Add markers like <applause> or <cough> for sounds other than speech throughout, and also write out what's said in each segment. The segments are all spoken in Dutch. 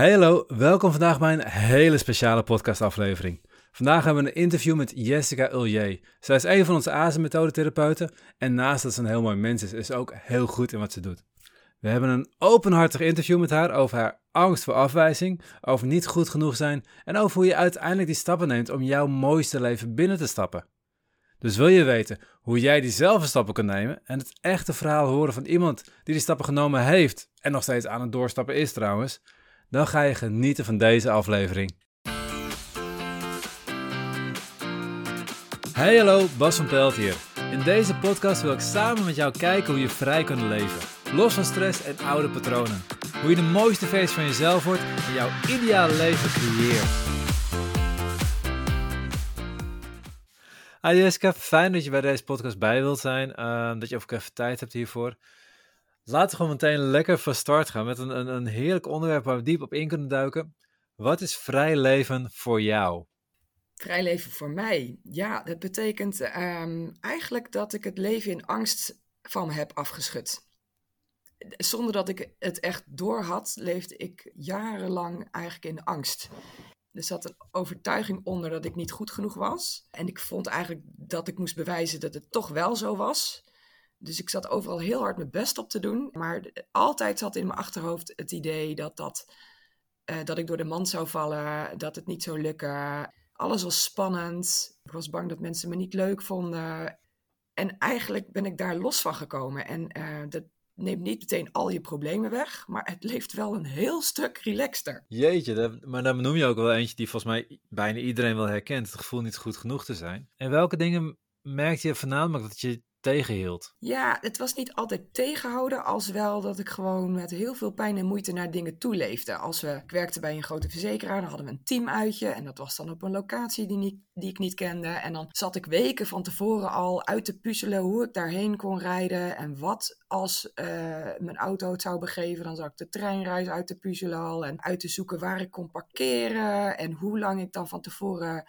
Hey hallo, welkom vandaag bij een hele speciale podcastaflevering. Vandaag hebben we een interview met Jessica Ullier. Zij is een van onze ASM-methodetherapeuten en naast dat ze een heel mooi mens is, is ze ook heel goed in wat ze doet. We hebben een openhartig interview met haar over haar angst voor afwijzing, over niet goed genoeg zijn en over hoe je uiteindelijk die stappen neemt om jouw mooiste leven binnen te stappen. Dus wil je weten hoe jij diezelfde stappen kunt nemen en het echte verhaal horen van iemand die die stappen genomen heeft en nog steeds aan het doorstappen is trouwens, dan ga je genieten van deze aflevering. Hey hallo, Bas van Pelt hier. In deze podcast wil ik samen met jou kijken hoe je vrij kunt leven. Los van stress en oude patronen. Hoe je de mooiste versie van jezelf wordt en jouw ideale leven creëert. Hi Jessica, fijn dat je bij deze podcast bij wilt zijn. Uh, dat je ook even tijd hebt hiervoor. Laten we gewoon meteen lekker van start gaan met een, een, een heerlijk onderwerp waar we diep op in kunnen duiken. Wat is vrij leven voor jou? Vrij leven voor mij? Ja, dat betekent um, eigenlijk dat ik het leven in angst van me heb afgeschud. Zonder dat ik het echt door had, leefde ik jarenlang eigenlijk in angst. Er zat een overtuiging onder dat ik niet goed genoeg was. En ik vond eigenlijk dat ik moest bewijzen dat het toch wel zo was. Dus ik zat overal heel hard mijn best op te doen. Maar altijd zat in mijn achterhoofd het idee dat, dat, uh, dat ik door de mand zou vallen, dat het niet zou lukken. Alles was spannend. Ik was bang dat mensen me niet leuk vonden. En eigenlijk ben ik daar los van gekomen. En uh, dat neemt niet meteen al je problemen weg, maar het leeft wel een heel stuk relaxter. Jeetje, maar dan noem je ook wel eentje die volgens mij bijna iedereen wel herkent. Het gevoel niet goed genoeg te zijn. En welke dingen merkte je voornamelijk dat je tegenhield? Ja, het was niet altijd tegenhouden, als wel dat ik gewoon met heel veel pijn en moeite naar dingen toeleefde. Als we, ik werkte bij een grote verzekeraar, dan hadden we een teamuitje en dat was dan op een locatie die, die ik niet kende. En dan zat ik weken van tevoren al uit te puzzelen hoe ik daarheen kon rijden en wat als uh, mijn auto het zou begeven. Dan zat ik de treinreis uit te puzzelen al en uit te zoeken waar ik kon parkeren en hoe lang ik dan van tevoren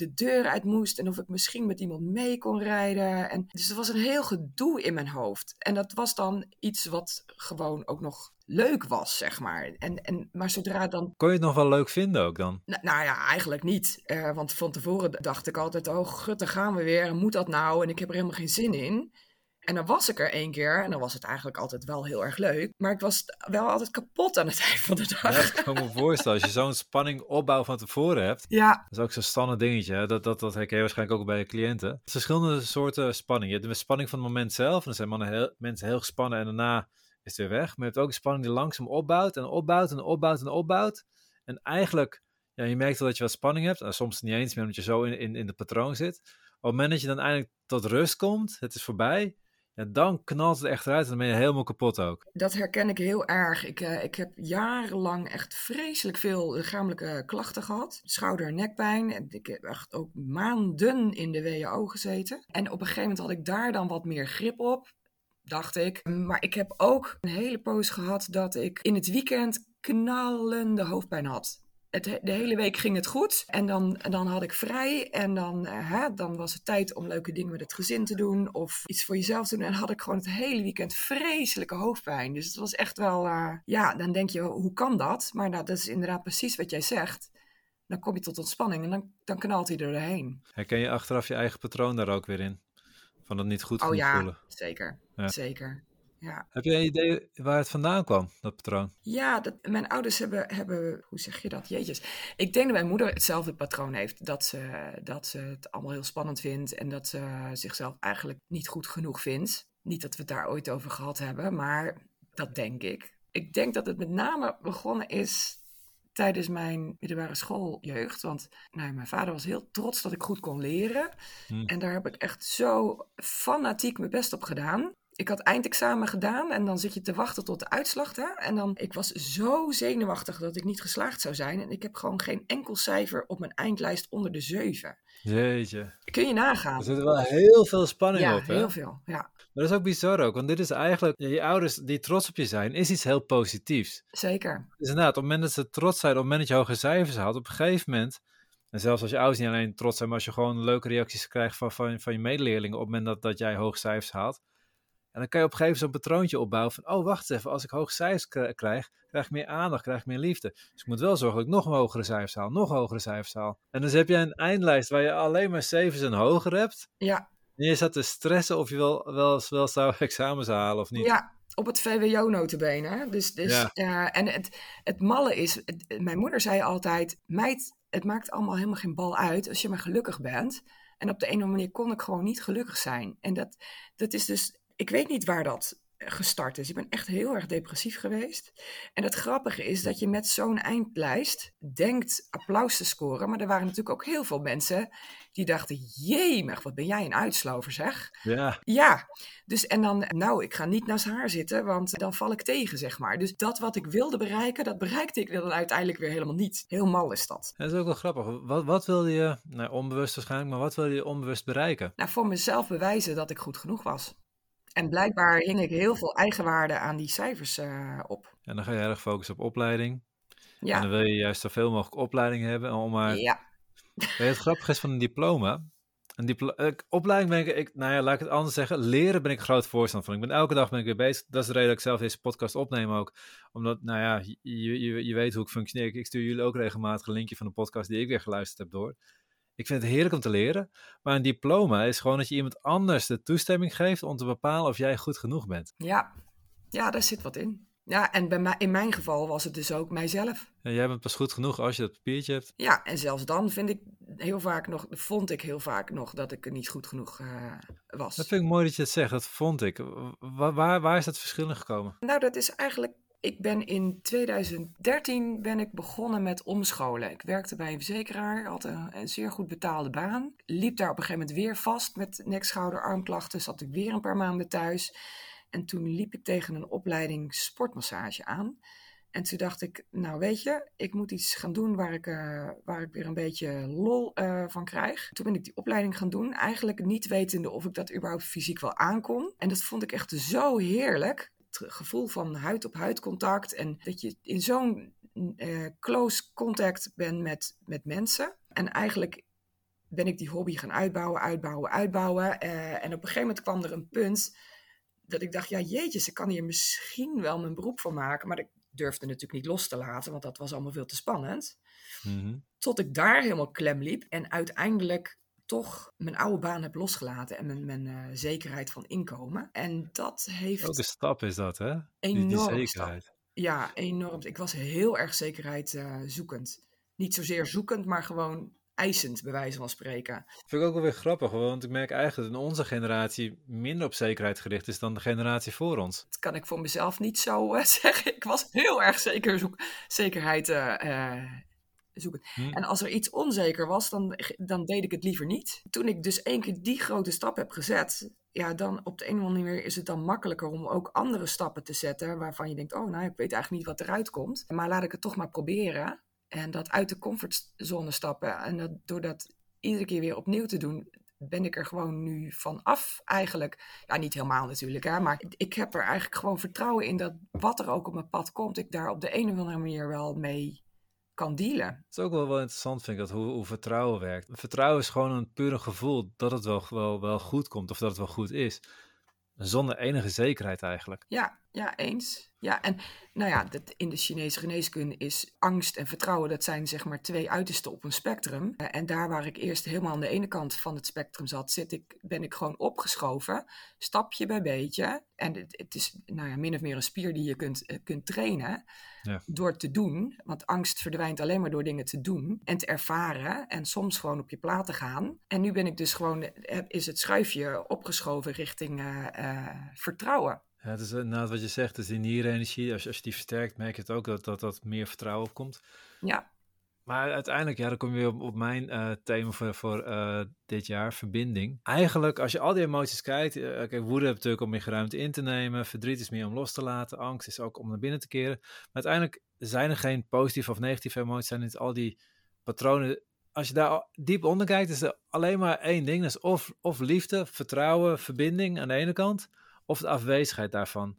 de deur uit moest en of ik misschien met iemand mee kon rijden. En, dus er was een heel gedoe in mijn hoofd. En dat was dan iets wat gewoon ook nog leuk was, zeg maar. En, en, maar zodra dan... Kon je het nog wel leuk vinden ook dan? Nou, nou ja, eigenlijk niet. Uh, want van tevoren dacht ik altijd, oh gut, daar gaan we weer. Moet dat nou? En ik heb er helemaal geen zin in. En dan was ik er één keer en dan was het eigenlijk altijd wel heel erg leuk. Maar ik was wel altijd kapot aan het <laughs> eind van de dag. Ja, ik kan me voorstellen. Als je zo'n spanning opbouw van tevoren hebt. Ja. Dat is ook zo'n standaard dingetje. Hè? Dat, dat, dat herken je waarschijnlijk ook bij je cliënten. Verschillende soorten spanning. Je hebt de spanning van het moment zelf. En dan zijn mannen heel, mensen heel gespannen en daarna is het weer weg. Maar je hebt ook een spanning die langzaam opbouwt en opbouwt en opbouwt en opbouwt. En eigenlijk, ja, je merkt wel dat je wat spanning hebt. En soms niet eens meer omdat je zo in, in, in de patroon zit. Op het moment dat je dan eindelijk tot rust komt, het is voorbij ja, dan knalt het echt eruit en dan ben je helemaal kapot ook. Dat herken ik heel erg. Ik, uh, ik heb jarenlang echt vreselijk veel lichamelijke klachten gehad. Schouder- en nekpijn. En ik heb echt ook maanden in de WHO gezeten. En op een gegeven moment had ik daar dan wat meer grip op. Dacht ik. Maar ik heb ook een hele poos gehad dat ik in het weekend knallende hoofdpijn had het, de hele week ging het goed. En dan, dan had ik vrij. En dan, uh, hè, dan was het tijd om leuke dingen met het gezin te doen. Of iets voor jezelf te doen. En had ik gewoon het hele weekend vreselijke hoofdpijn. Dus het was echt wel... Uh, ja, dan denk je, hoe kan dat? Maar nou, dat is inderdaad precies wat jij zegt. Dan kom je tot ontspanning en dan, dan knalt hij er doorheen. Herken je achteraf je eigen patroon daar ook weer in? Van dat niet goed oh, ja, voelen? Zeker, ja. zeker ja. Heb je een idee waar het vandaan kwam, dat patroon? Ja, dat, mijn ouders hebben, hebben, hoe zeg je dat? Jeetjes. Ik denk dat mijn moeder hetzelfde patroon heeft. Dat ze, dat ze het allemaal heel spannend vindt en dat ze zichzelf eigenlijk niet goed genoeg vindt. Niet dat we het daar ooit over gehad hebben, maar dat denk ik. Ik denk dat het met name begonnen is tijdens mijn middelbare schooljeugd. Want nou, mijn vader was heel trots dat ik goed kon leren. Hmm. En daar heb ik echt zo fanatiek mijn best op gedaan ik had eindexamen gedaan en dan zit je te wachten tot de uitslag. Hè? En dan, ik was zo zenuwachtig dat ik niet geslaagd zou zijn. En ik heb gewoon geen enkel cijfer op mijn eindlijst onder de zeven. Jeetje. Kun je nagaan. Er zit wel heel veel spanning ja, op, hè? heel veel, ja. Maar dat is ook bizar ook, want dit is eigenlijk, je ouders die trots op je zijn, is iets heel positiefs. Zeker. Dus inderdaad, op het moment dat ze trots zijn, op het moment dat je hoge cijfers haalt, op een gegeven moment, en zelfs als je ouders niet alleen trots zijn, maar als je gewoon leuke reacties krijgt van, van, van je medeleerlingen op het moment dat, dat jij hoge cijfers haalt, En dan kan je op een gegeven moment zo'n patroontje opbouwen van, oh wacht even, als ik hoge cijfers krijg, krijg ik meer aandacht, krijg ik meer liefde. Dus ik moet wel zorgen dat ik nog hogere cijfers haal, nog hogere cijfers haal. En dus heb je een eindlijst waar je alleen maar zevens en hoger hebt. Ja. En je zat te stressen of je wel, wel, wel zou examens halen of niet. Ja, op het VWO notabene. Dus, dus, ja. en het, het malle is, mijn moeder zei altijd, meid, het maakt allemaal helemaal geen bal uit als je maar gelukkig bent. En op de een of andere manier kon ik gewoon niet gelukkig zijn. En dat, dat is dus, ik weet niet waar dat gestart is. Ik ben echt heel erg depressief geweest. En het grappige is dat je met zo'n eindlijst denkt applaus te scoren. Maar er waren natuurlijk ook heel veel mensen die dachten: jemig, wat ben jij een uitslover zeg. Ja. Ja, dus en dan, nou, ik ga niet naast haar zitten, want dan val ik tegen, zeg maar. Dus dat wat ik wilde bereiken, dat bereikte ik dan uiteindelijk weer helemaal niet. Heel mal is dat. Dat is ook wel grappig. Wat, wat wilde je, nou, onbewust waarschijnlijk, maar wat wilde je onbewust bereiken? Nou, voor mezelf bewijzen dat ik goed genoeg was. En blijkbaar hing ik heel veel eigenwaarde aan die cijfers uh, op. En dan ga je erg focussen op opleiding. Ja. En dan wil je juist zoveel mogelijk opleiding hebben om maar... Ja. <laughs> het grappige is van een diploma. Een diplo eh, opleiding ben ik, ik, nou ja, laat ik het anders zeggen. Leren ben ik groot voorstander van. Ik ben elke dag ben ik weer bezig. Dat is de reden dat ik zelf deze podcast opneem ook. Omdat, nou ja, je, je, je weet hoe ik functioneer. Ik stuur jullie ook regelmatig een linkje van een podcast die ik weer geluisterd heb door. Ik vind het heerlijk om te leren. Maar een diploma is gewoon dat je iemand anders de toestemming geeft om te bepalen of jij goed genoeg bent. Ja, ja daar zit wat in. Ja, en bij mij, in mijn geval was het dus ook mijzelf. En jij bent pas goed genoeg als je dat papiertje hebt. Ja, en zelfs dan vind ik heel vaak nog, vond ik heel vaak nog dat ik niet goed genoeg uh, was. Dat vind ik mooi dat je het zegt, dat vond ik. Waar, waar, waar is dat verschil in gekomen? Nou, dat is eigenlijk ik ben in 2013 ben ik begonnen met omscholen. Ik werkte bij een verzekeraar, had een, zeer goed betaalde baan. Liep daar op een gegeven moment weer vast met nek, schouder, armklachten. Zat ik weer een paar maanden thuis. En toen liep ik tegen een opleiding sportmassage aan. En toen dacht ik, nou weet je, ik moet iets gaan doen waar ik, uh, waar ik weer een beetje lol uh, van krijg. Toen ben ik die opleiding gaan doen, eigenlijk niet wetende of ik dat überhaupt fysiek wel aankon. En dat vond ik echt zo heerlijk gevoel van huid op huid contact. En dat je in zo'n uh, close contact bent met, met mensen. En eigenlijk ben ik die hobby gaan uitbouwen, uitbouwen, uitbouwen. Uh, en op een gegeven moment kwam er een punt dat ik dacht, ja jeetje, ze kan hier misschien wel mijn beroep van maken. Maar ik durfde natuurlijk niet los te laten, want dat was allemaal veel te spannend. Mm Tot ik daar helemaal klem liep en uiteindelijk toch mijn oude baan heb losgelaten en mijn, mijn uh, zekerheid van inkomen. En dat heeft. Welke stap is dat, hè? Enorm. Die, die zekerheid. Stap. Ja, enorm. Ik was heel erg zekerheid uh, zoekend. Niet zozeer zoekend, maar gewoon eisend, bij wijze van spreken. Vind ik ook wel weer grappig, want ik merk eigenlijk dat in onze generatie minder op zekerheid gericht is dan de generatie voor ons. Dat kan ik voor mezelf niet zo uh, <laughs> zeggen. Ik was heel erg zeker zoek, zekerheid zoeken. Hm. En als er iets onzeker was, dan, dan deed ik het liever niet. Toen ik dus één keer die grote stap heb gezet, ja, dan op de een of andere manier is het dan makkelijker om ook andere stappen te zetten waarvan je denkt, oh nou, ik weet eigenlijk niet wat eruit komt. Maar laat ik het toch maar proberen. En dat uit de comfortzone stappen. En dat, door dat iedere keer weer opnieuw te doen, ben ik er gewoon nu van af eigenlijk. Ja, niet helemaal natuurlijk, hè, maar ik heb er eigenlijk gewoon vertrouwen in dat wat er ook op mijn pad komt, ik daar op de een of andere manier wel mee kan dealen. Het is ook wel, wel interessant, vind ik, dat hoe, hoe vertrouwen werkt. Vertrouwen is gewoon een pure gevoel dat het wel, wel, wel goed komt of dat het wel goed is. Zonder enige zekerheid eigenlijk. Ja, ja, eens. Ja, en nou ja, dat in de Chinese geneeskunde is angst en vertrouwen, dat zijn zeg maar twee uitersten op een spectrum. Eh, en daar waar ik eerst helemaal aan de ene kant van het spectrum zat, zit ik, ben ik gewoon opgeschoven, stapje bij beetje. En het, het is nou ja, min of meer een spier die je kunt, eh, kunt trainen ja. door te doen. Want angst verdwijnt alleen maar door dingen te doen en te ervaren en soms gewoon op je plaat te gaan. En nu ben ik dus gewoon, eh, is het schuifje opgeschoven richting uh, uh, vertrouwen. Ja, het is inderdaad wat je zegt, dus die nierenergie, als, als je die versterkt, merk je het ook dat dat, dat meer vertrouwen opkomt. Ja. Maar uiteindelijk, ja, dan kom je weer op, op mijn uh, thema voor, voor uh, dit jaar, verbinding. Eigenlijk, als je al die emoties kijkt, uh, kijk, woede heb natuurlijk om meer ruimte in te nemen, verdriet is meer om los te laten, angst is ook om naar binnen te keren. Maar uiteindelijk zijn er geen positieve of negatieve emoties, zijn het al die patronen. Als je daar diep onder kijkt, is er alleen maar één ding, dat is of, of liefde, vertrouwen, verbinding aan de ene kant, of de afwezigheid daarvan.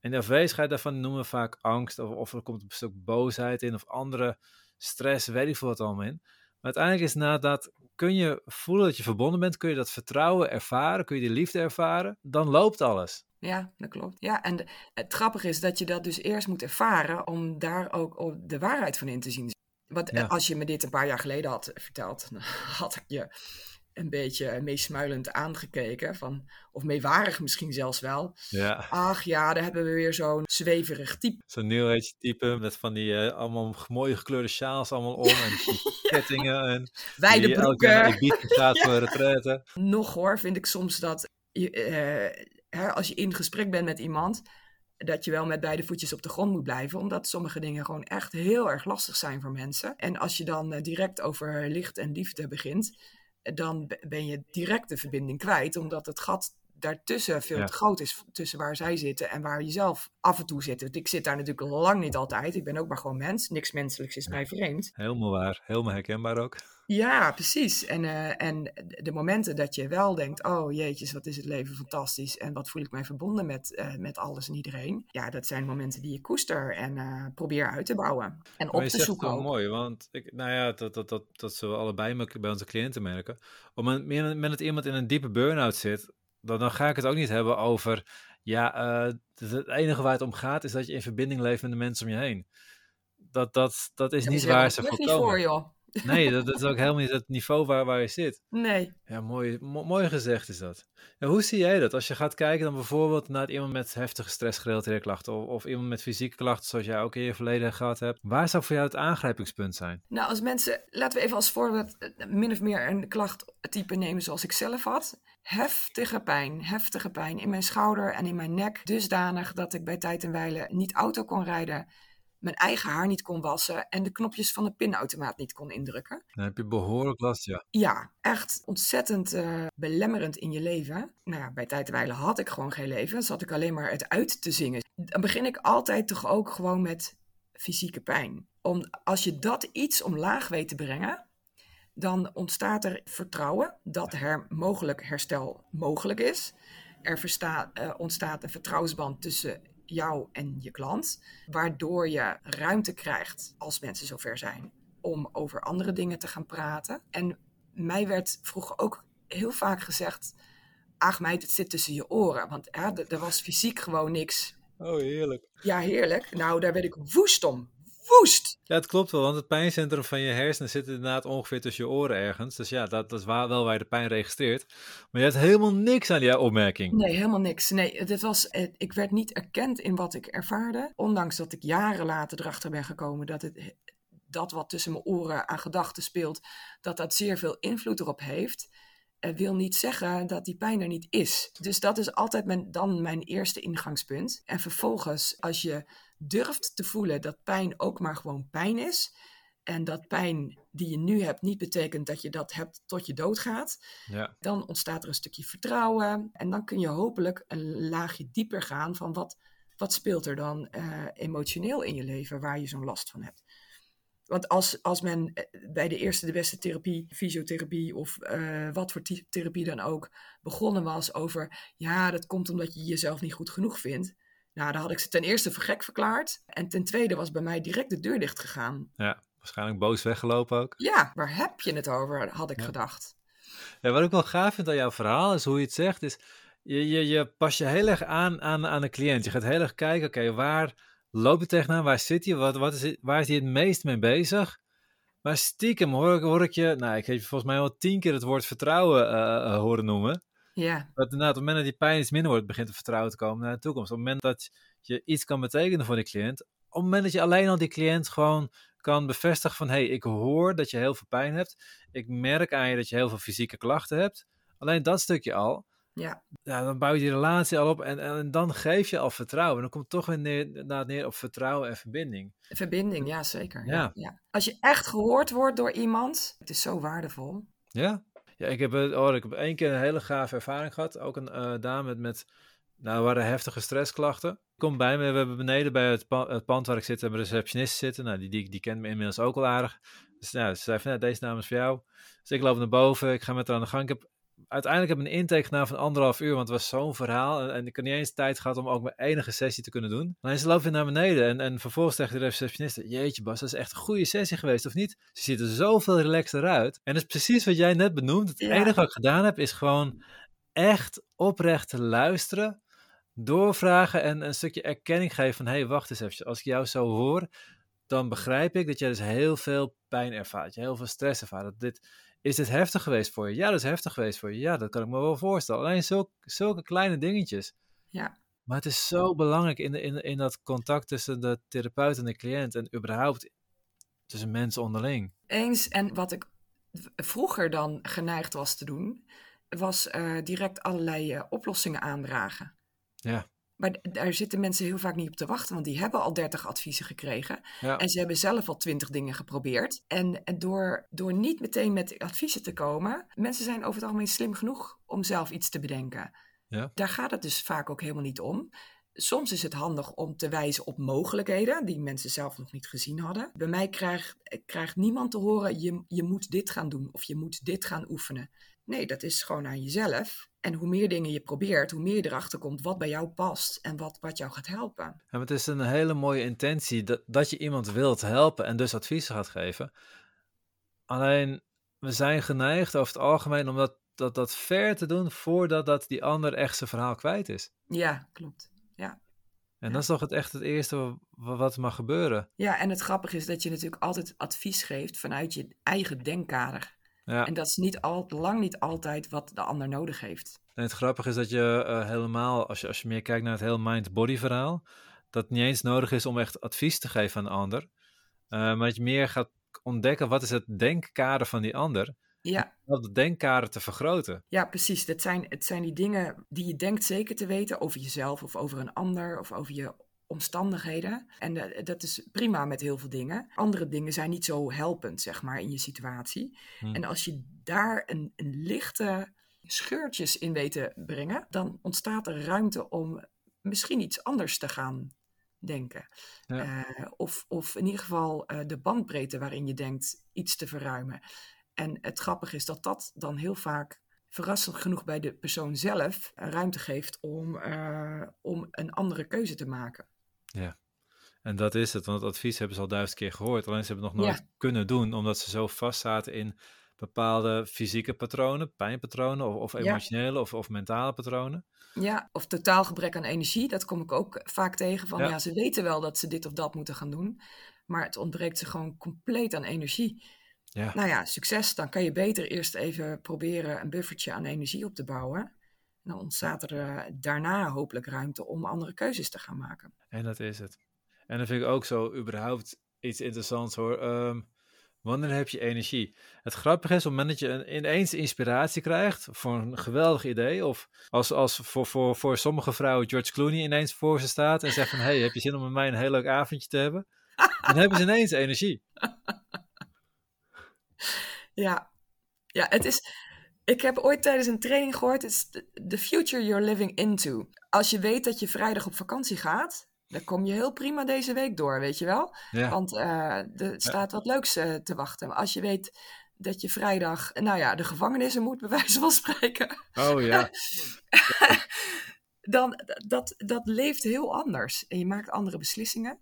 En de afwezigheid daarvan noemen we vaak angst, of, of er komt een stuk boosheid in, of andere stress, weet ik veel wat allemaal in. Maar uiteindelijk is nadat, kun je voelen dat je verbonden bent, kun je dat vertrouwen ervaren, kun je die liefde ervaren, dan loopt alles. Ja, dat klopt. Ja, en het grappige is dat je dat dus eerst moet ervaren om daar ook de waarheid van in te zien. Want als je me dit een paar jaar geleden had verteld, <laughs> dan had ik je een beetje meesmuilend aangekeken. Van, of meewarig misschien zelfs wel. Ja. Ach ja, daar hebben we weer zo'n zweverig type. Zo'n New Age type met van die uh, allemaal mooie gekleurde sjaals allemaal om. En <laughs> kettingen. En Wijde broeken. Die gaat <laughs> voor retraite. Nog hoor, vind ik soms dat je, uh, hè, als je in gesprek bent met iemand dat je wel met beide voetjes op de grond moet blijven, omdat sommige dingen gewoon echt heel erg lastig zijn voor mensen. En als je dan uh, direct over licht en liefde begint, dan ben je direct de verbinding kwijt, omdat het gat daartussen veel te groot is tussen waar zij zitten en waar je zelf af en toe zit. Want ik zit daar natuurlijk lang niet altijd. Ik ben ook maar gewoon mens. Niks menselijks is mij vreemd. Helemaal waar. Helemaal herkenbaar ook. Ja, precies. En, uh, en de momenten dat je wel denkt, oh jeetjes, wat is het leven fantastisch en wat voel ik mij verbonden met, uh, met alles en iedereen. Ja, dat zijn momenten die je koester en uh, probeer uit te bouwen en op te zoeken. Dat is mooi, want ik, nou ja, dat, dat, dat, dat zullen we allebei bij onze cliënten merken. Op het moment dat iemand in een diepe burn-out zit, dan, dan ga ik het ook niet hebben over, ja, het enige waar het om gaat is dat je in verbinding leeft met de mensen om je heen. Dat, dat, dat is niet waar ze voor komen. Voor, joh. Nee, <laughs> dat, is ook helemaal niet het niveau waar, waar je zit. Nee. Ja, mooi, mooi gezegd is dat. En hoe zie jij dat? Als je gaat kijken dan bijvoorbeeld naar iemand met heftige stressgerelateerde klachten of, of, iemand met fysieke klachten zoals jij ook in je verleden gehad hebt. Waar zou voor jou het aangrijpingspunt zijn? Nou, als mensen, laten we even als voorbeeld eh, min of meer een klachttype nemen zoals ik zelf had. Heftige pijn, heftige pijn in mijn schouder en in mijn nek. Dusdanig dat ik bij tijd en wijle niet auto kon rijden mijn eigen haar niet kon wassen en de knopjes van de pinautomaat niet kon indrukken. Dan heb je behoorlijk last, ja. Ja, echt ontzettend uh, belemmerend in je leven. Nou ja, bij tijd en had ik gewoon geen leven. Zat ik alleen maar het uit te zingen. Dan begin ik altijd toch ook gewoon met fysieke pijn. Om, als je dat iets omlaag weet te brengen, dan ontstaat er vertrouwen dat er mogelijk herstel mogelijk is. Er versta, uh, ontstaat een vertrouwensband tussen jou en je klant, waardoor je ruimte krijgt als mensen zover zijn om over andere dingen te gaan praten. En mij werd vroeger ook heel vaak gezegd: Ach, meid, het zit tussen je oren. Want er was fysiek gewoon niks. Oh, heerlijk. Ja, heerlijk. Nou, daar werd ik woest om woest. Ja, het klopt wel, want het pijncentrum van je hersenen zit inderdaad ongeveer tussen je oren ergens. Dus ja, dat, dat is waar, wel waar je de pijn registreert. Maar je hebt helemaal niks aan die opmerking. Nee, helemaal niks. Nee, dit was, ik werd niet erkend in wat ik ervaarde. Ondanks dat ik jaren later erachter ben gekomen dat het, dat wat tussen mijn oren aan gedachten speelt, dat dat zeer veel invloed erop heeft wil niet zeggen dat die pijn er niet is. Dus dat is altijd mijn, dan mijn eerste ingangspunt. En vervolgens, als je durft te voelen dat pijn ook maar gewoon pijn is. En dat pijn die je nu hebt niet betekent dat je dat hebt tot je doodgaat. Ja. Dan ontstaat er een stukje vertrouwen. En dan kun je hopelijk een laagje dieper gaan van wat, wat speelt er dan uh, emotioneel in je leven waar je zo'n last van hebt. Want als, als men eh, bij de eerste de beste therapie, fysiotherapie of uh, wat voor therapie dan ook, begonnen was over, ja, dat komt omdat je jezelf niet goed genoeg vindt. Nou, dan had ik ze ten eerste voor gek verklaard. En ten tweede was bij mij direct de deur dicht gegaan. Ja, waarschijnlijk boos weggelopen ook. Ja, waar heb je het over, had ik gedacht. Ja, wat ik wel gaaf vind aan jouw verhaal is hoe je het zegt, is je, je, je pas je heel erg aan, aan aan de cliënt. Je gaat heel erg kijken, oké, waar loop je tegenaan? Waar zit hij? Wat, wat is het, waar is hij het meest mee bezig? Maar stiekem hoor ik, hoor ik je, nou, ik heb je volgens mij wel tien keer het woord vertrouwen uh, horen noemen. Ja. Dat inderdaad, op het moment dat die pijn iets minder wordt, begint er vertrouwen te komen naar de toekomst. Op het moment dat je iets kan betekenen voor die cliënt, op het moment dat je alleen al die cliënt gewoon kan bevestigen van, hé, hey, ik hoor dat je heel veel pijn hebt. Ik merk aan je dat je heel veel fysieke klachten hebt. Alleen dat stukje al. Ja. ja dan bouw je die relatie al op en, en dan geef je al vertrouwen. En dan komt het toch weer neer, neer op vertrouwen en verbinding. Verbinding, ja zeker. Ja. ja. Als je echt gehoord wordt door iemand, het is zo waardevol. Ja, ja, ik heb, oh, ik heb één keer een hele gave ervaring gehad. Ook een uh, dame met, met, nou, waren heftige stressklachten. Kom bij me, we hebben beneden bij het, het pand waar ik zit, een receptionist zitten. Nou, die, die, die kent me inmiddels ook al aardig. Dus nou, ze zei van, nou, deze dame is voor jou. Dus ik loop naar boven, ik ga met haar aan de gang. Ik heb uiteindelijk heb ik een intake gedaan van anderhalf uur, want het was zo'n verhaal. En, en, ik had niet eens tijd gehad om ook mijn enige sessie te kunnen doen. Alleen ze loopt weer naar beneden en, en vervolgens tegen de receptioniste, jeetje Bas, dat is echt een goede sessie geweest, of niet? Ze ziet er zoveel relaxter uit. En dat is precies wat jij net benoemd. Het enige wat ik gedaan heb, is gewoon echt oprecht te luisteren, doorvragen en een stukje erkenning geven van, hé, hey, wacht eens even, als ik jou zo hoor, dan begrijp ik dat jij dus heel veel pijn ervaart, je heel veel stress ervaart. Dat dit, is dit heftig geweest voor je? Ja, dat is heftig geweest voor je. Ja, dat kan ik me wel voorstellen. Alleen zulke, zulke kleine dingetjes. Ja. Maar het is zo belangrijk in, de, in, in dat contact tussen de therapeut en de cliënt en überhaupt tussen mensen onderling. Eens, en wat ik vroeger dan geneigd was te doen, was uh, direct allerlei uh, oplossingen aandragen. Ja. Maar daar zitten mensen heel vaak niet op te wachten, want die hebben al 30 adviezen gekregen. En ze hebben zelf al 20 dingen geprobeerd. En, en door, door niet meteen met adviezen te komen, mensen zijn over het algemeen slim genoeg om zelf iets te bedenken. Ja. Daar gaat het dus vaak ook helemaal niet om. Soms is het handig om te wijzen op mogelijkheden die mensen zelf nog niet gezien hadden. Bij mij krijgt, krijgt niemand te horen: je, je moet dit gaan doen of je moet dit gaan oefenen. Nee, dat is gewoon aan jezelf. En hoe meer dingen je probeert, hoe meer je erachter komt wat bij jou past en wat, wat jou gaat helpen. Ja, het is een hele mooie intentie dat, dat je iemand wilt helpen en dus adviezen gaat geven. Alleen, we zijn geneigd over het algemeen om dat, dat, dat ver te doen voordat dat die ander echt zijn verhaal kwijt is. Ja, klopt. Ja. En dat is toch het echt het eerste wat mag gebeuren. Ja, en het grappige is dat je natuurlijk altijd advies geeft vanuit je eigen denkkader. Ja. En dat is niet al, lang niet altijd wat de ander nodig heeft. En het grappige is dat je uh, helemaal, als je, als je meer kijkt naar het hele mind-body verhaal, dat het niet eens nodig is om echt advies te geven aan de ander. Uh, maar dat je meer gaat ontdekken wat is het denkkader van die ander. Ja. Om dat denkkader te vergroten. Ja, precies. Dat zijn, het zijn die dingen die je denkt zeker te weten over jezelf of over een ander of over je omstandigheden. En dat is prima met heel veel dingen. Andere dingen zijn niet zo helpend, zeg maar, in je situatie. Hmm. En als je daar een, een lichte scheurtjes in weet te brengen, dan ontstaat er ruimte om misschien iets anders te gaan denken. Ja. Uh, of, of in ieder geval uh, de bandbreedte waarin je denkt iets te verruimen. En het grappige is dat dat dan heel vaak verrassend genoeg bij de persoon zelf ruimte geeft om, uh, om een andere keuze te maken. Ja, en dat is het, want het advies hebben ze al duizend keer gehoord. Alleen ze hebben het nog nooit Ja. kunnen doen, omdat ze zo vast zaten in bepaalde fysieke patronen, pijnpatronen of, of Ja. emotionele of, of mentale patronen. Ja, of totaal gebrek aan energie, dat kom ik ook vaak tegen. Van Ja. ja. ze weten wel dat ze dit of dat moeten gaan doen, maar het ontbreekt ze gewoon compleet aan energie. Ja, Nou ja, succes. Dan kan je beter eerst even proberen een buffertje aan energie op te bouwen. Dan ontstaat er eh, daarna hopelijk ruimte om andere keuzes te gaan maken. en dat is het. En dat vind ik ook zo überhaupt iets interessants hoor. Ehm, wanneer heb je energie? Het grappige is, op het moment dat je een, ineens inspiratie krijgt voor een geweldig idee, of als, als voor, voor, voor sommige vrouwen George Clooney ineens voor ze staat en zegt van, hey, heb je zin om met mij een heel leuk avondje te hebben? <laughs> Dan hebben ze ineens energie. Ja, ja het is. Ik heb ooit tijdens een training gehoord: is the- future you're living into. Als je weet dat je vrijdag op vakantie gaat, dan kom je heel prima deze week door, weet je wel? Ja, Want eh, er staat wat leuks eh, te wachten. Maar als je weet dat je vrijdag, nou ja, de gevangenis in moet, bij wijze van spreken, oh ja. <laughs> dan dat, dat leeft heel anders. En je maakt andere beslissingen.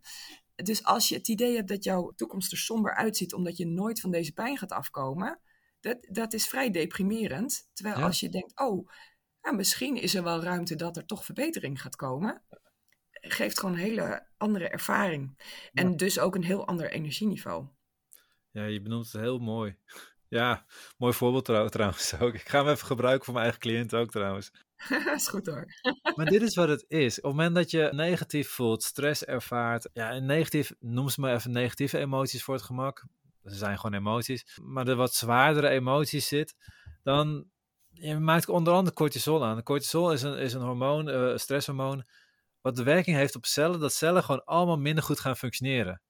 Dus als je het idee hebt dat jouw toekomst er somber uitziet, omdat je nooit van deze pijn gaat afkomen, dat, dat is vrij deprimerend. Terwijl Ja. als je denkt, oh, nou, misschien is er wel ruimte dat er toch verbetering gaat komen, geeft gewoon een hele andere ervaring. En dus ook een heel ander energieniveau. Ja, je benoemt het heel mooi. <laughs> Ja, mooi voorbeeld trouw- trouwens ook. Ik ga hem even gebruiken voor mijn eigen cliënten ook trouwens. <laughs> is goed hoor. <laughs> Maar dit is wat het is. Op het moment dat je negatief voelt, stress ervaart, ja, en negatief, noem ze maar even negatieve emoties voor het gemak. Ze zijn gewoon emoties. Maar de wat zwaardere emoties zit, dan je maakt onder andere cortisol aan. Cortisol is een, is een hormoon, eh, een stresshormoon, wat de werking heeft op cellen, dat cellen gewoon allemaal minder goed gaan functioneren.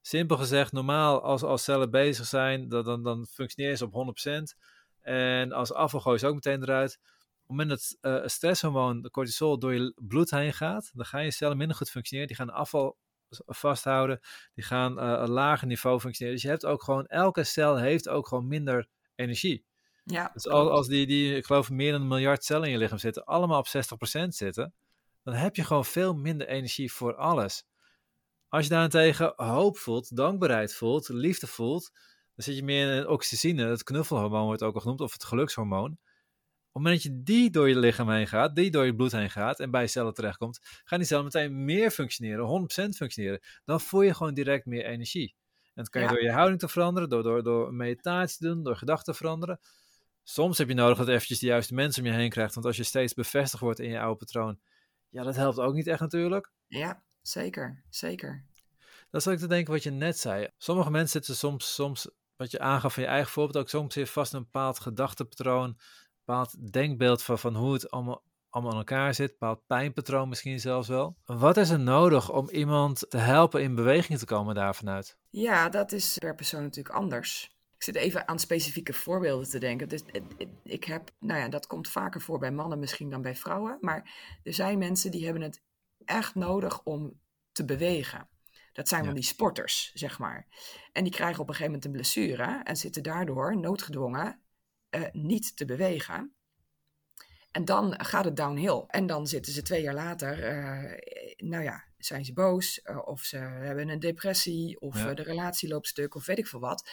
Simpel gezegd, normaal als, als cellen bezig zijn, dan, dan, dan functioneren ze op 100%. En als afval gooi je ze ook meteen eruit op het moment dat het stresshormoon, de cortisol, door je bloed heen gaat, dan gaan je cellen minder goed functioneren. Die gaan afval vasthouden, die gaan eh, een lager niveau functioneren. Dus je hebt ook gewoon, elke cel heeft ook gewoon minder energie. Ja, dus als, als die, die, ik geloof, meer dan een miljard cellen in je lichaam zitten, allemaal op 60% zitten, dan heb je gewoon veel minder energie voor alles. Als je daarentegen hoop voelt, dankbaarheid voelt, liefde voelt, dan zit je meer in oxytocine, het knuffelhormoon wordt ook al genoemd, of het gelukshormoon. Op het moment dat je die door je lichaam heen gaat, die door je bloed heen gaat en bij je cellen terechtkomt, gaan die cellen meteen meer functioneren, 100% functioneren. Dan voel je gewoon direct meer energie. En dat kan je door je houding te veranderen, door, door, door meditatie te doen, door gedachten te veranderen. Soms heb je nodig dat eventjes de juiste mensen om je heen krijgt. Want als je steeds bevestigd wordt in je oude patroon, ja, dat helpt ook niet echt natuurlijk. Ja, zeker, zeker. Dat is ook te denken wat je net zei. Sommige mensen zitten soms, soms wat je aangaf van je eigen voorbeeld, ook soms zit vast een bepaald gedachtepatroon, bepaald denkbeeld van, van hoe het allemaal, allemaal aan elkaar zit, een bepaald pijnpatroon misschien zelfs wel. Wat is er nodig om iemand te helpen in beweging te komen daarvan uit? Ja, dat is per persoon natuurlijk anders. Ik zit even aan specifieke voorbeelden te denken. Dus ik heb, nou ja, dat komt vaker voor bij mannen misschien dan bij vrouwen. Maar er zijn mensen die hebben het echt nodig om te bewegen. Dat zijn wel die sporters, zeg maar. En die krijgen op een gegeven moment een blessure en zitten daardoor noodgedwongen uh, niet te bewegen. En dan gaat het downhill. En dan zitten ze twee jaar later, uh, nou ja, zijn ze boos uh, of ze hebben een depressie of ja. de relatie loopt stuk of weet ik veel wat.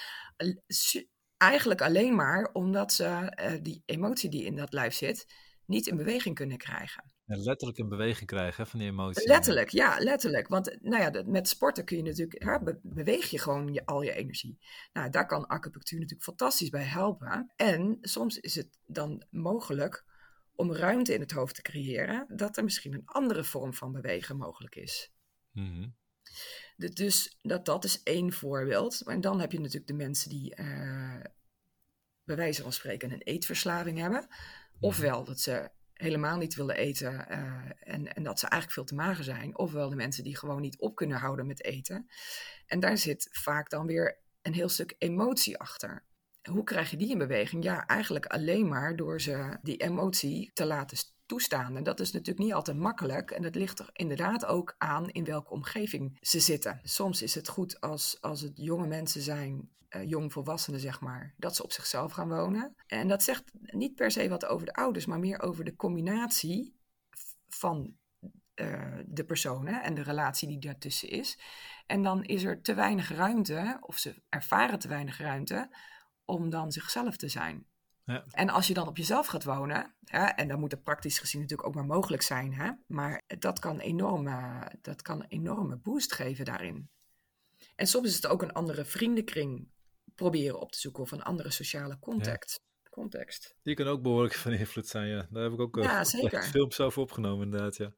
Eigenlijk alleen maar omdat ze die emotie die in dat lijf zit niet in beweging kunnen krijgen. Ja, letterlijk in beweging krijgen van die emotie. Letterlijk, ja, letterlijk. Want nou ja, met sporten kun je natuurlijk, hè, beweeg je gewoon je, al je energie. Nou, daar kan acupunctuur natuurlijk fantastisch bij helpen. En soms is het dan mogelijk om ruimte in het hoofd te creëren, dat er misschien een andere vorm van bewegen mogelijk is. Mm Dus dat, dat is één voorbeeld. En dan heb je natuurlijk de mensen die uh, bij wijze van spreken een eetverslaving hebben. Ofwel dat ze helemaal niet willen eten uh, en, en dat ze eigenlijk veel te mager zijn. Ofwel de mensen die gewoon niet op kunnen houden met eten. En daar zit vaak dan weer een heel stuk emotie achter. Hoe krijg je die in beweging? Ja, eigenlijk alleen maar door ze die emotie te laten toestaan. En dat is natuurlijk niet altijd makkelijk. En dat ligt er inderdaad ook aan in welke omgeving ze zitten. Soms is het goed als, als het jonge mensen zijn uh, jongvolwassenen, zeg maar, dat ze op zichzelf gaan wonen. En dat zegt niet per se wat over de ouders, maar meer over de combinatie van uh, de personen en de relatie die daartussen is. En dan is er te weinig ruimte, of ze ervaren te weinig ruimte, om dan zichzelf te zijn. Ja. En als je dan op jezelf gaat wonen, hè, en dan moet het praktisch gezien natuurlijk ook maar mogelijk zijn, hè, maar dat kan, enorme, dat kan een enorme boost geven daarin. En soms is het ook een andere vriendenkring proberen op te zoeken of een andere sociale context. context. Die kan ook behoorlijk <laughs> van invloed zijn, ja. Daar heb ik ook ja, <laughs> zeker. films over opgenomen, inderdaad, ja.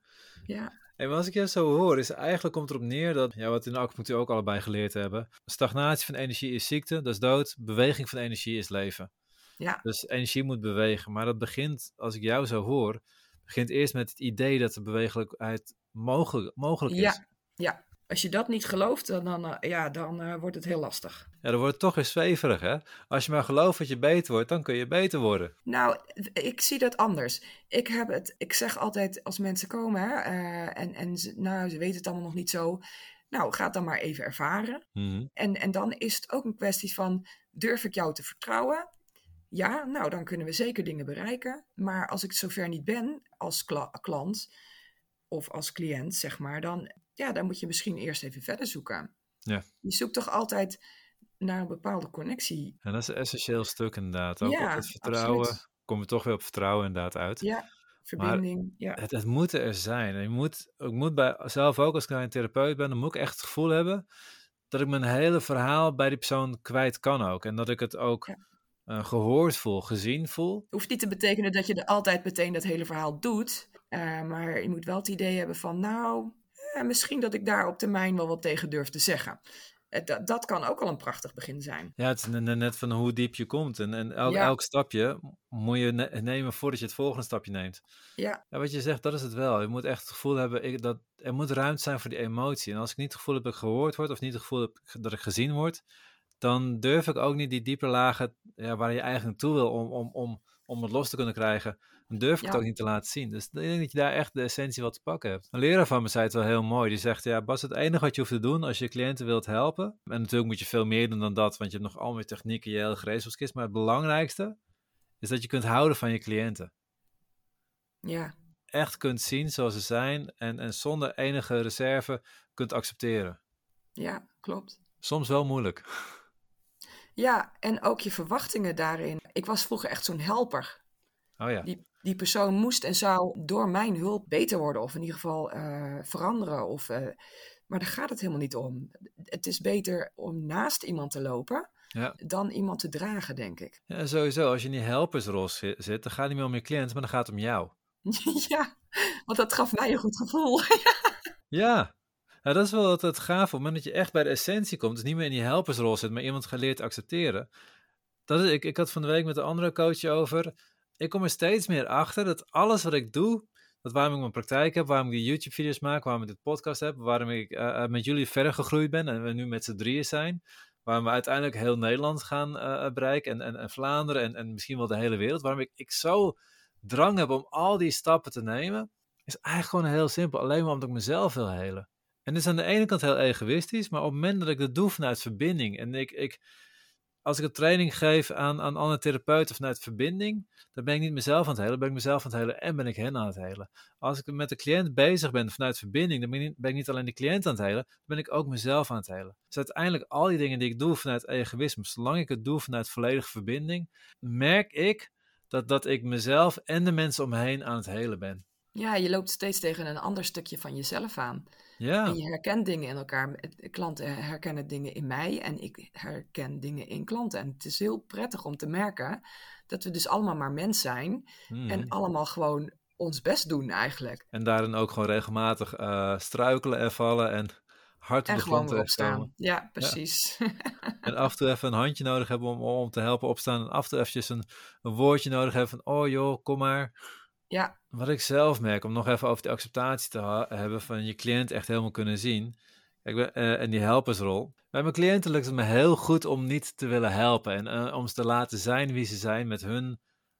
Ja. En als ik je zo hoor, is eigenlijk komt erop neer dat, ja, wat in de acupunctuur ook allebei geleerd hebben, stagnatie van energie is ziekte, dat is dood, beweging van energie is leven. Ja. Dus energie moet bewegen, maar dat begint, als ik jou zo hoor, begint eerst met het idee dat de bewegelijkheid mogelijk, mogelijk is. Ja, ja als je dat niet gelooft, dan, dan, uh, ja, dan uh, wordt het heel lastig. Ja, dan wordt het toch weer zweverig, hè? Als je maar gelooft dat je beter wordt, dan kun je beter worden. Nou, ik zie dat anders. Ik, heb het, ik zeg altijd als mensen komen hè, uh, en, en ze, nou, ze weten het allemaal nog niet zo. Nou, ga het dan maar even ervaren. Mm -hmm. en, en dan is het ook een kwestie van, durf ik jou te vertrouwen? Ja, nou, dan kunnen we zeker dingen bereiken. Maar als ik zover niet ben als kla klant of als cliënt, zeg maar, dan ja, dan moet je misschien eerst even verder zoeken. Ja. Je zoekt toch altijd naar een bepaalde connectie. En dat is een essentieel stuk inderdaad. Ook ja, op het vertrouwen. Absoluut. Kom je toch weer op vertrouwen inderdaad uit. Ja, verbinding. Maar ja. Het, het moet er zijn. Je moet, ik moet bij, zelf ook als ik een therapeut ben, dan moet ik echt het gevoel hebben dat ik mijn hele verhaal bij die persoon kwijt kan ook. En dat ik het ook ja. Uh, gehoord voel, gezien voel. Hoeft niet te betekenen dat je er altijd meteen dat hele verhaal doet. Uh, maar je moet wel het idee hebben van, nou, ja, misschien dat ik daar op termijn wel wat tegen durf te zeggen. Dat, dat kan ook al een prachtig begin zijn. Ja, het is net van hoe diep je komt. En, en elk, ja. elk stapje moet je ne nemen voordat je het volgende stapje neemt. Ja. ja. Wat je zegt, dat is het wel. Je moet echt het gevoel hebben, ik, dat er moet ruimte zijn voor die emotie. En als ik niet het gevoel heb dat ik gehoord word, of niet het gevoel heb dat ik gezien word, dan durf ik ook niet die diepe lagen ja, waar je eigenlijk naartoe wil om, om, om, om het los te kunnen krijgen, dan durf ik ja. het ook niet te laten zien. Dus ik denk dat je daar echt de essentie wat te pakken hebt. Een leraar van me zei het wel heel mooi. Die zegt, ja Bas, het enige wat je hoeft te doen als je cliënten wilt helpen, en natuurlijk moet je veel meer doen dan dat, want je hebt nog al meer technieken, je hele gereedschapskist, maar het belangrijkste is dat je kunt houden van je cliënten. Ja. Echt kunt zien zoals ze zijn en, en zonder enige reserve kunt accepteren. Ja, klopt. Soms wel moeilijk. <laughs> Ja, en ook je verwachtingen daarin. Ik was vroeger echt zo'n helper. Oh ja. Die, die persoon moest en zou door mijn hulp beter worden, of in ieder geval uh, veranderen. Of, uh, maar daar gaat het helemaal niet om. Het is beter om naast iemand te lopen ja. dan iemand te dragen, denk ik. Ja, sowieso. Als je in die helpersrol zit, dan gaat het niet meer om je cliënt, maar dan gaat het om jou. <laughs> ja, want dat gaf mij een goed gevoel. <laughs> ja, dat is wel het, gaaf. Op het moment dat je echt bij de essentie komt, dus niet meer in die helpersrol zit, maar iemand geleerd accepteren. Dat is, ik, ik had van de week met een andere coach over. Ik kom er steeds meer achter dat alles wat ik doe, dat waarom ik mijn praktijk heb, waarom ik die YouTube-video's maak, waarom ik dit podcast heb, waarom ik uh, met jullie verder gegroeid ben en we nu met z'n drieën zijn, waarom we uiteindelijk heel Nederland gaan uh, bereiken en, en, en Vlaanderen en, en misschien wel de hele wereld, waarom ik, ik zo drang heb om al die stappen te nemen, is eigenlijk gewoon heel simpel. Alleen maar omdat ik mezelf wil helen. En dat is aan de ene kant heel egoïstisch, maar op het moment dat ik dat doe vanuit verbinding en ik, ik als ik een training geef aan, aan andere therapeuten vanuit verbinding, dan ben ik niet mezelf aan het helen, ben ik mezelf aan het helen en ben ik hen aan het helen. Als ik met de cliënt bezig ben vanuit verbinding, dan ben ik, niet, ben ik niet alleen de cliënt aan het helen, dan ben ik ook mezelf aan het helen. Dus uiteindelijk al die dingen die ik doe vanuit egoïsme, zolang ik het doe vanuit volledige verbinding, merk ik dat, dat ik mezelf en de mensen om me heen aan het helen ben. Ja, je loopt steeds tegen een ander stukje van jezelf aan. Ja. En je herkent dingen in elkaar. Klanten herkennen dingen in mij en ik herken dingen in klanten. En het is heel prettig om te merken dat we dus allemaal maar mens zijn. En Mhm. allemaal gewoon ons best doen eigenlijk. En daarin ook gewoon regelmatig eh, struikelen en vallen en hard op En de grond weer opstaan. terechtkomen. Ja, precies. <laughs> En af en toe even een handje nodig hebben om, om te helpen opstaan. En af en toe eventjes een, een woordje nodig hebben van, oh joh, kom maar. ja, Wat ik zelf merk, om nog even over die acceptatie te hebben van je cliënt echt helemaal kunnen zien. Kijk, eh, en die helpersrol. Bij mijn cliënten lukt het me heel goed om niet te willen helpen. En eh, om ze te laten zijn wie ze zijn met hun,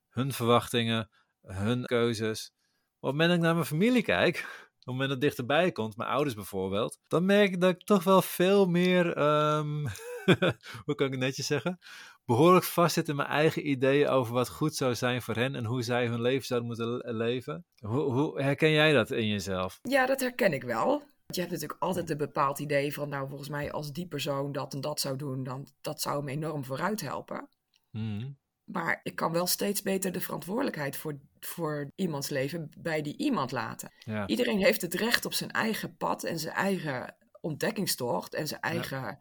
hun verwachtingen, hun keuzes. Op het moment dat ik naar mijn familie kijk, <laughs> op het moment dat het dichterbij komt, mijn ouders bijvoorbeeld, dan merk ik dat ik toch wel veel meer, ehm, <laughs> hoe kan ik het netjes zeggen, behoorlijk vastzit in mijn eigen ideeën over wat goed zou zijn voor hen en hoe zij hun leven zouden moeten le- leven. Hoe, hoe herken jij dat in jezelf? ja, dat herken ik wel. Want Je hebt natuurlijk altijd een bepaald idee van, nou volgens mij als die persoon dat en dat zou doen, dan dat zou hem enorm vooruit helpen. Mhm. Maar ik kan wel steeds beter de verantwoordelijkheid voor, voor iemands leven bij die iemand laten. Ja. Iedereen heeft het recht op zijn eigen pad en zijn eigen ontdekkingstocht en zijn eigen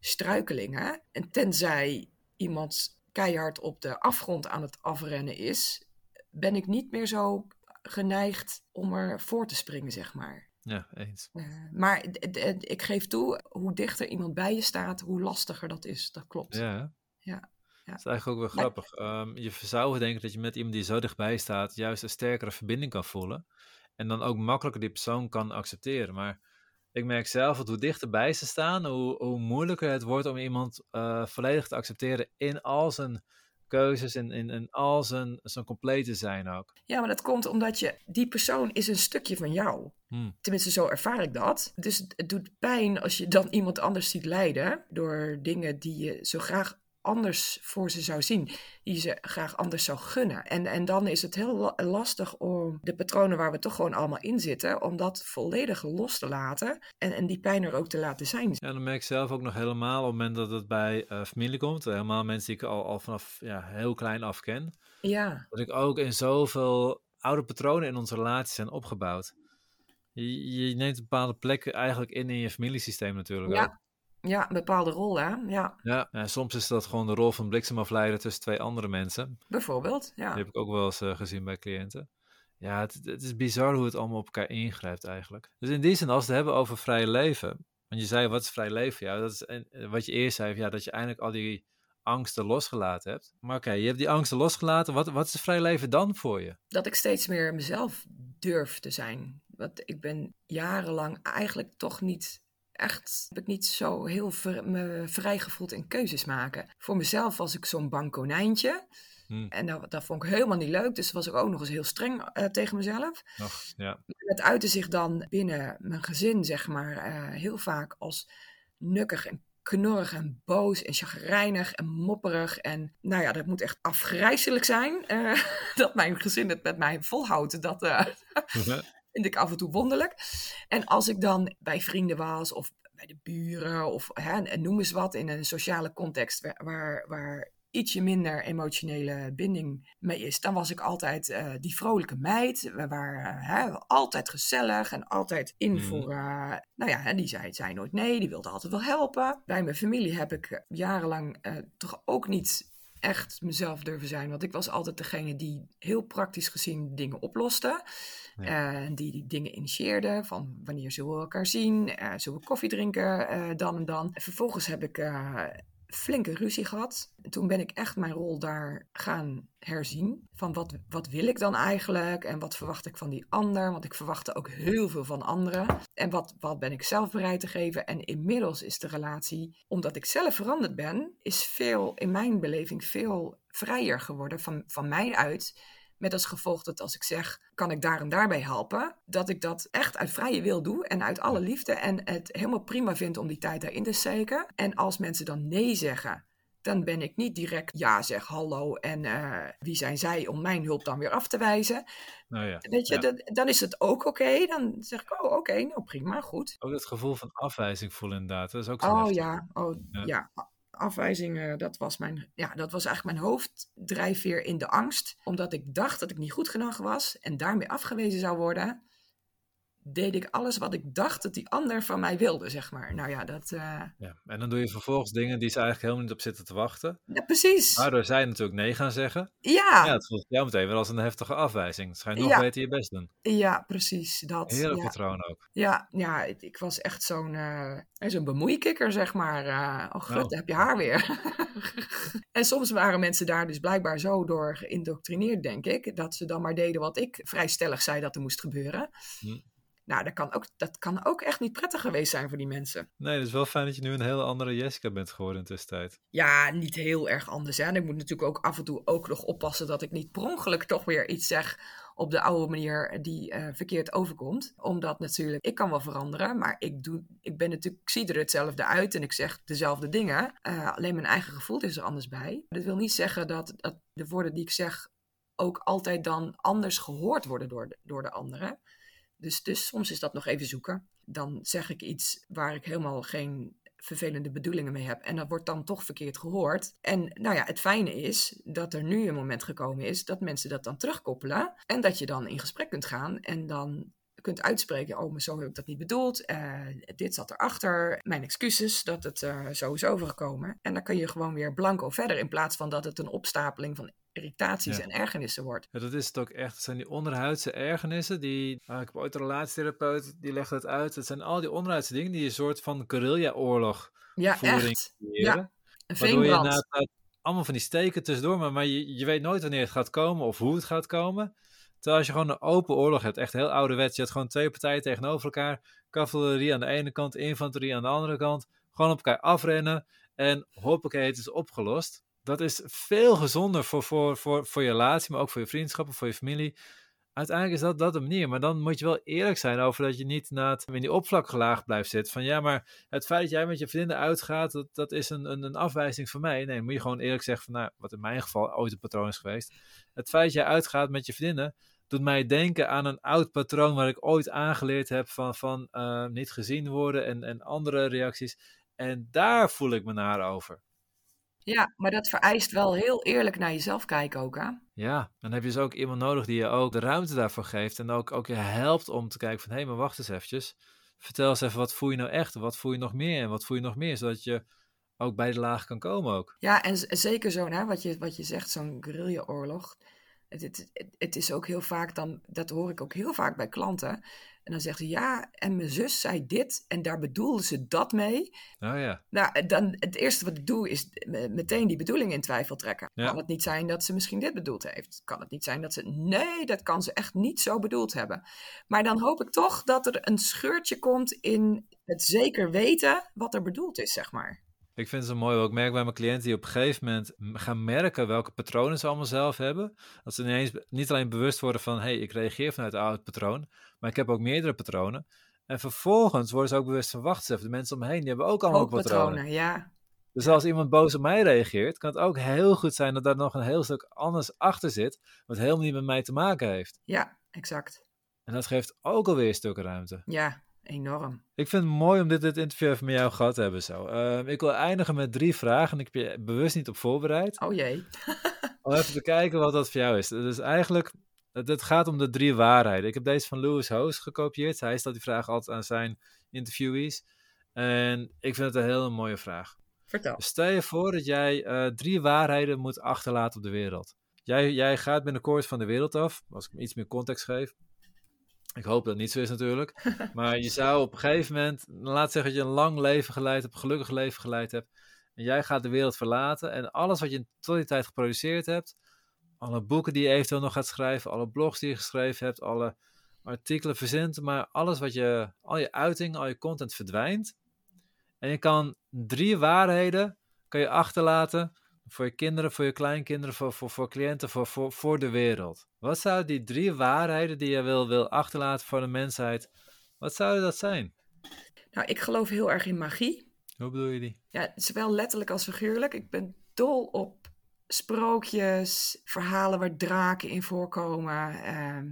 struikelingen. En tenzij iemand keihard op de afgrond aan het afrennen is, ben ik niet meer zo geneigd om er voor te springen, zeg maar. ja, eens. Eh, maar ik geef toe, hoe dichter iemand bij je staat, hoe lastiger dat is. Dat klopt. Ja? Ja, ja. Dat is eigenlijk ook wel Maar- grappig. Ehm, je zou denken dat je met iemand die zo dichtbij staat, juist een sterkere verbinding kan voelen. En dan ook makkelijker die persoon kan accepteren. Maar ik merk zelf dat hoe dichterbij ze staan, hoe, hoe moeilijker het wordt om iemand eh, volledig te accepteren in al zijn keuzes en in, in al zijn, zijn complete zijn ook. Ja, maar dat komt omdat je, die persoon is een stukje van jou. Hmm. Tenminste, zo ervaar ik dat. Dus het doet pijn als je dan iemand anders ziet lijden door dingen die je zo graag anders voor ze zou zien, die ze graag anders zou gunnen. En, en dan is het heel la- lastig om de patronen waar we toch gewoon allemaal in zitten, om dat volledig los te laten en, en die pijn er ook te laten zijn. Ja, dan merk ik zelf ook nog helemaal op het moment dat het bij eh, familie komt. Helemaal mensen die ik al, al vanaf ja, heel klein af ken. Ja, Dat ik ook in zoveel oude patronen in onze relatie zijn opgebouwd. Je, je neemt een bepaalde plek eigenlijk in in je familiesysteem natuurlijk ook. Ja, een bepaalde rol, hè? Ja, Ja, en soms is dat gewoon de rol van bliksemafleider tussen twee andere mensen. bijvoorbeeld. Ja. Die heb ik ook wel eens eh, gezien bij cliënten. Ja, het, het is bizar hoe het allemaal op elkaar ingrijpt eigenlijk. Dus in die zin, als we het hebben over vrij leven. Want je zei, wat is vrij leven? Ja, dat is en, wat je eerst zei, ja, dat je eindelijk al die angsten losgelaten hebt. Maar oké, je hebt die angsten losgelaten. Wat, wat is vrij leven dan voor je? dat ik steeds meer mezelf durf te zijn. Want ik ben jarenlang eigenlijk toch niet echt, heb ik niet zo heel ver- me vrij gevoeld in keuzes maken. Voor mezelf was ik zo'n bang konijntje. Hm. En dat, dat vond ik helemaal niet leuk. Dus was ik ook nog eens heel streng eh, tegen mezelf. Nog, ja. Uitte zich dan binnen mijn gezin, zeg maar, eh, heel vaak als nukkig en knorrig en boos en chagrijnig en mopperig. En nou ja, dat moet echt afgrijzelijk zijn. Uh, <laughs> dat mijn gezin het met mij volhoudt. Dat <laughs> vind ik af en toe wonderlijk. En als ik dan bij vrienden was of bij de buren of hè, noem eens wat in een sociale context waar, waar, waar ietsje minder emotionele binding mee is, dan was ik altijd uh, die vrolijke meid. We waren uh, altijd gezellig en altijd in mm. voor. Uh, nou ja, die zei, zei nooit nee, die wilde altijd wel helpen. Bij mijn familie heb ik jarenlang toch ook niet echt mezelf durven zijn. Want ik was altijd degene die heel praktisch gezien dingen oploste. Ja. die, die dingen initieerde. Van wanneer zullen we elkaar zien? zullen we koffie drinken dan en dan? En vervolgens heb ik flinke ruzie gehad. toen ben ik echt mijn rol daar gaan herzien. Van wat, wat wil ik dan eigenlijk en wat verwacht ik van die ander? Want ik verwachtte ook heel veel van anderen. En wat, wat ben ik zelf bereid te geven? En inmiddels is de relatie, omdat ik zelf veranderd ben, is veel, in mijn beleving, veel vrijer geworden van, van mij uit met als gevolg dat als ik zeg, kan ik daar en daarbij helpen, dat ik dat echt uit vrije wil doe en uit alle liefde en het helemaal prima vind om die tijd daarin te steken. En als mensen dan nee zeggen, dan ben ik niet direct ja zeg, hallo en uh, wie zijn zij om mijn hulp dan weer af te wijzen. Nou ja, Weet je, dan, dan, is het ook oké. Dan zeg ik, oh oké, nou prima, goed. Ook het gevoel van afwijzing voelen inderdaad, dat is ook zo Oh ja, oh ja. ja afwijzingen, dat was, mijn, ja, dat was eigenlijk mijn hoofddrijfveer in de angst. Omdat ik dacht dat ik niet goed genoeg was en daarmee afgewezen zou worden deed ik alles wat ik dacht dat die ander van mij wilde, zeg maar. Nou ja, dat... Uh... Ja, en dan doe je vervolgens dingen die ze eigenlijk helemaal niet op zitten te wachten. Ja, precies. Waardoor zij natuurlijk nee gaan zeggen. Ja. Ja, het voelt jou meteen weer als een heftige afwijzing. Het schijnt nog ja. beter je best doen. Ja, precies. Dat, Heerlijk ja. patroon ook. Ja, ja ik, ik was echt zo'n uh, zo'n bemoeikikker, zeg maar. Uh, oh, gut, oh. heb je haar weer. <laughs> en soms waren mensen daar dus blijkbaar zo door geïndoctrineerd, denk ik, dat ze dan maar deden wat ik vrij stellig zei dat er moest gebeuren. Hm. Nou, dat kan, ook, dat kan ook echt niet prettig geweest zijn voor die mensen. Nee, het is wel fijn dat je nu een hele andere Jessica bent geworden in tussentijd. Ja, niet heel erg anders. Hè? En ik moet natuurlijk ook af en toe ook nog oppassen dat ik niet per ongeluk toch weer iets zeg op de oude manier die uh, verkeerd overkomt. Omdat natuurlijk, ik kan wel veranderen, maar ik, doe, ik, ben natuurlijk, ik zie er hetzelfde uit en ik zeg dezelfde dingen. Uh, alleen mijn eigen gevoel is er anders bij. Dat wil niet zeggen dat, dat de woorden die ik zeg ook altijd dan anders gehoord worden door de, door de anderen. Dus, dus soms is dat nog even zoeken. Dan zeg ik iets waar ik helemaal geen vervelende bedoelingen mee heb. En dat wordt dan toch verkeerd gehoord. En nou ja, het fijne is dat er nu een moment gekomen is dat mensen dat dan terugkoppelen. En dat je dan in gesprek kunt gaan en dan kunt uitspreken, oh, maar zo heb ik dat niet bedoeld. Uh, dit zat erachter. Mijn excuses dat het uh, zo is overgekomen. En dan kun je gewoon weer blanco verder in plaats van dat het een opstapeling van irritaties en ergernissen wordt. Ja, dat is het ook echt. Het zijn die onderhuidse ergernissen. Die, ah, ik heb ooit een relatietherapeut, die legt het uit. Het zijn al die onderhuidse dingen die een soort van guerrilla-oorlog ja, echt. Ja, een Waardoor je na, allemaal van die steken tussendoor, maar, maar je, je weet nooit wanneer het gaat komen of hoe het gaat komen. Terwijl als je gewoon een open oorlog hebt, echt heel ouderwets, je hebt gewoon twee partijen tegenover elkaar, cavalerie aan de ene kant, infanterie aan de andere kant, gewoon op elkaar afrennen en hoppakee, het is opgelost dat is veel gezonder voor, voor, voor, voor je relatie, maar ook voor je vriendschappen, voor je familie. Uiteindelijk is dat, dat de manier. Maar dan moet je wel eerlijk zijn over dat je niet na in die oppervlakkige blijft zitten. Van ja, maar het feit dat jij met je vrienden uitgaat, dat, dat is een, een, een afwijzing van mij. Nee, moet je gewoon eerlijk zeggen van nou, wat in mijn geval ooit een patroon is geweest. Het feit dat jij uitgaat met je vrienden, doet mij denken aan een oud patroon waar ik ooit aangeleerd heb van, van uh, niet gezien worden en, en andere reacties. En daar voel ik me naar over. Ja, maar dat vereist wel heel eerlijk naar jezelf kijken ook, hè? Ja, dan heb je dus ook iemand nodig die je ook de ruimte daarvoor geeft en ook, ook je helpt om te kijken van, hé, hey, maar wacht eens eventjes. Vertel eens even, wat voel je nou echt? Wat voel je nog meer? En wat voel je nog meer? Zodat je ook bij de laag kan komen ook. Ja, en zeker zo, hè, wat, je, wat je zegt, zo'n guerrilla-oorlog. Het, het, het, is ook heel vaak dan, dat hoor ik ook heel vaak bij klanten. En dan zegt ze ja, en mijn zus zei dit en daar bedoelde ze dat mee. Oh ja. Nou, dan het eerste wat ik doe is meteen die bedoeling in twijfel trekken. Kan het niet zijn dat ze misschien dit bedoeld heeft? Kan het niet zijn dat ze, nee, dat kan ze echt niet zo bedoeld hebben. Maar dan hoop ik toch dat er een scheurtje komt in het zeker weten wat er bedoeld is, zeg maar. Ik vind het zo mooi. Ik merk bij mijn cliënten die op een gegeven moment gaan merken welke patronen ze allemaal zelf hebben. Dat ze ineens niet alleen bewust worden van, hé, hey, ik reageer vanuit het oude patroon, maar ik heb ook meerdere patronen. En vervolgens worden ze ook bewust van, wacht even, de mensen om me heen, die hebben ook allemaal Ook patronen. patronen, ja. Dus als iemand boos op mij reageert, kan het ook heel goed zijn dat daar nog een heel stuk anders achter zit, wat helemaal niet met mij te maken heeft. Ja, exact. En dat geeft ook alweer een stuk ruimte. Ja, enorm. Ik vind het mooi om dit, dit interview even met jou gehad te hebben zo. Ehm, ik wil eindigen met drie vragen en ik heb je bewust niet op voorbereid. Oh jee. <laughs> Om even te kijken wat dat voor jou is. Dus eigenlijk, het, gaat om de drie waarheden. Ik heb deze van Lewis Hoos gekopieerd. Hij stelt die vraag altijd aan zijn interviewees. En ik vind het een hele mooie vraag. Vertel. Dus stel je voor dat jij eh, drie waarheden moet achterlaten op de wereld. Jij, jij gaat binnenkort van de wereld af, als ik iets meer context geef. Ik hoop dat het niet zo is natuurlijk. <laughs> maar je zou op een gegeven moment, laat zeggen dat je een lang leven geleid hebt, een gelukkig leven geleid hebt. En jij gaat de wereld verlaten. En alles wat je tot die tijd geproduceerd hebt, alle boeken die je eventueel nog gaat schrijven, alle blogs die je geschreven hebt, alle artikelen verzint, maar alles wat je, al je uiting, al je content verdwijnt. En je kan drie waarheden kan je achterlaten voor je kinderen, voor je kleinkinderen, voor, voor, voor cliënten, voor, voor, voor de wereld. Wat zouden die drie waarheden die je wil, wil achterlaten voor de mensheid, wat zouden dat zijn? Nou, ik geloof heel erg in magie. Hoe bedoel je die? Ja, zowel letterlijk als figuurlijk. Ik ben dol op sprookjes, verhalen waar draken in voorkomen. Ehm,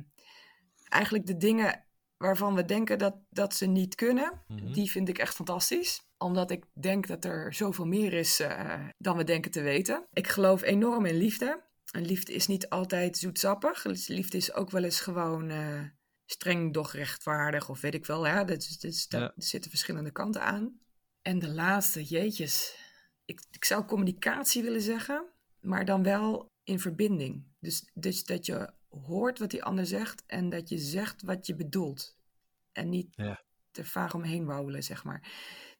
eigenlijk de dingen waarvan we denken dat, dat ze niet kunnen, Mhm. die vind ik echt fantastisch. Omdat ik denk dat er zoveel meer is eh, dan we denken te weten. Ik geloof enorm in liefde. En liefde is niet altijd zoetsappig. Dus Liefde is ook wel eens gewoon eh, streng, doch rechtvaardig, of weet ik wel. Dus, dus, daar Ja. zitten verschillende kanten aan. En de laatste, jeetjes. Ik, ik zou communicatie willen zeggen, maar dan wel in verbinding. Dus, dus dat je hoort wat die ander zegt en dat je zegt wat je bedoelt. En niet Ja. te vaag omheen wauwelen, zeg maar.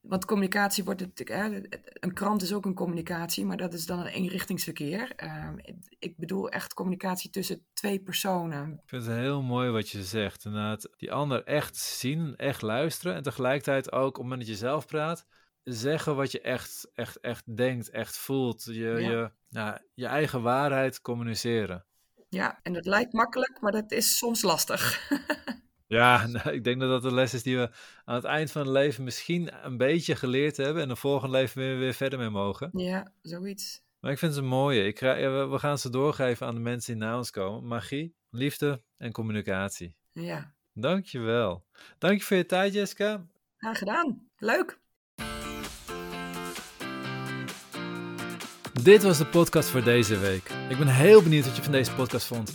Want communicatie wordt het, hè, een krant is ook een communicatie, maar dat is dan een eenrichtingsverkeer. Ehm, ik bedoel echt communicatie tussen twee personen. Ik vind het heel mooi wat je zegt. Inderdaad, die ander echt zien, echt luisteren. En tegelijkertijd ook, op het moment dat je zelf praat, zeggen wat je echt, echt, echt denkt, echt voelt. Je, Ja. je, ja, je eigen waarheid communiceren. Ja, en dat lijkt makkelijk, maar dat is soms lastig. <laughs> Ja, <laughs> nou, ik denk dat dat de les is die we aan het eind van het leven misschien een beetje geleerd hebben. En de volgende leven weer, weer verder mee mogen. ja, zoiets. Maar ik vind ze mooie. Ik we gaan ze doorgeven aan de mensen die na ons komen. Magie, liefde en communicatie. Ja, Dankjewel. Dank je voor je tijd, Jessica. graag gedaan. Leuk. Dit was de podcast voor deze week. Ik ben heel benieuwd wat je van deze podcast vond.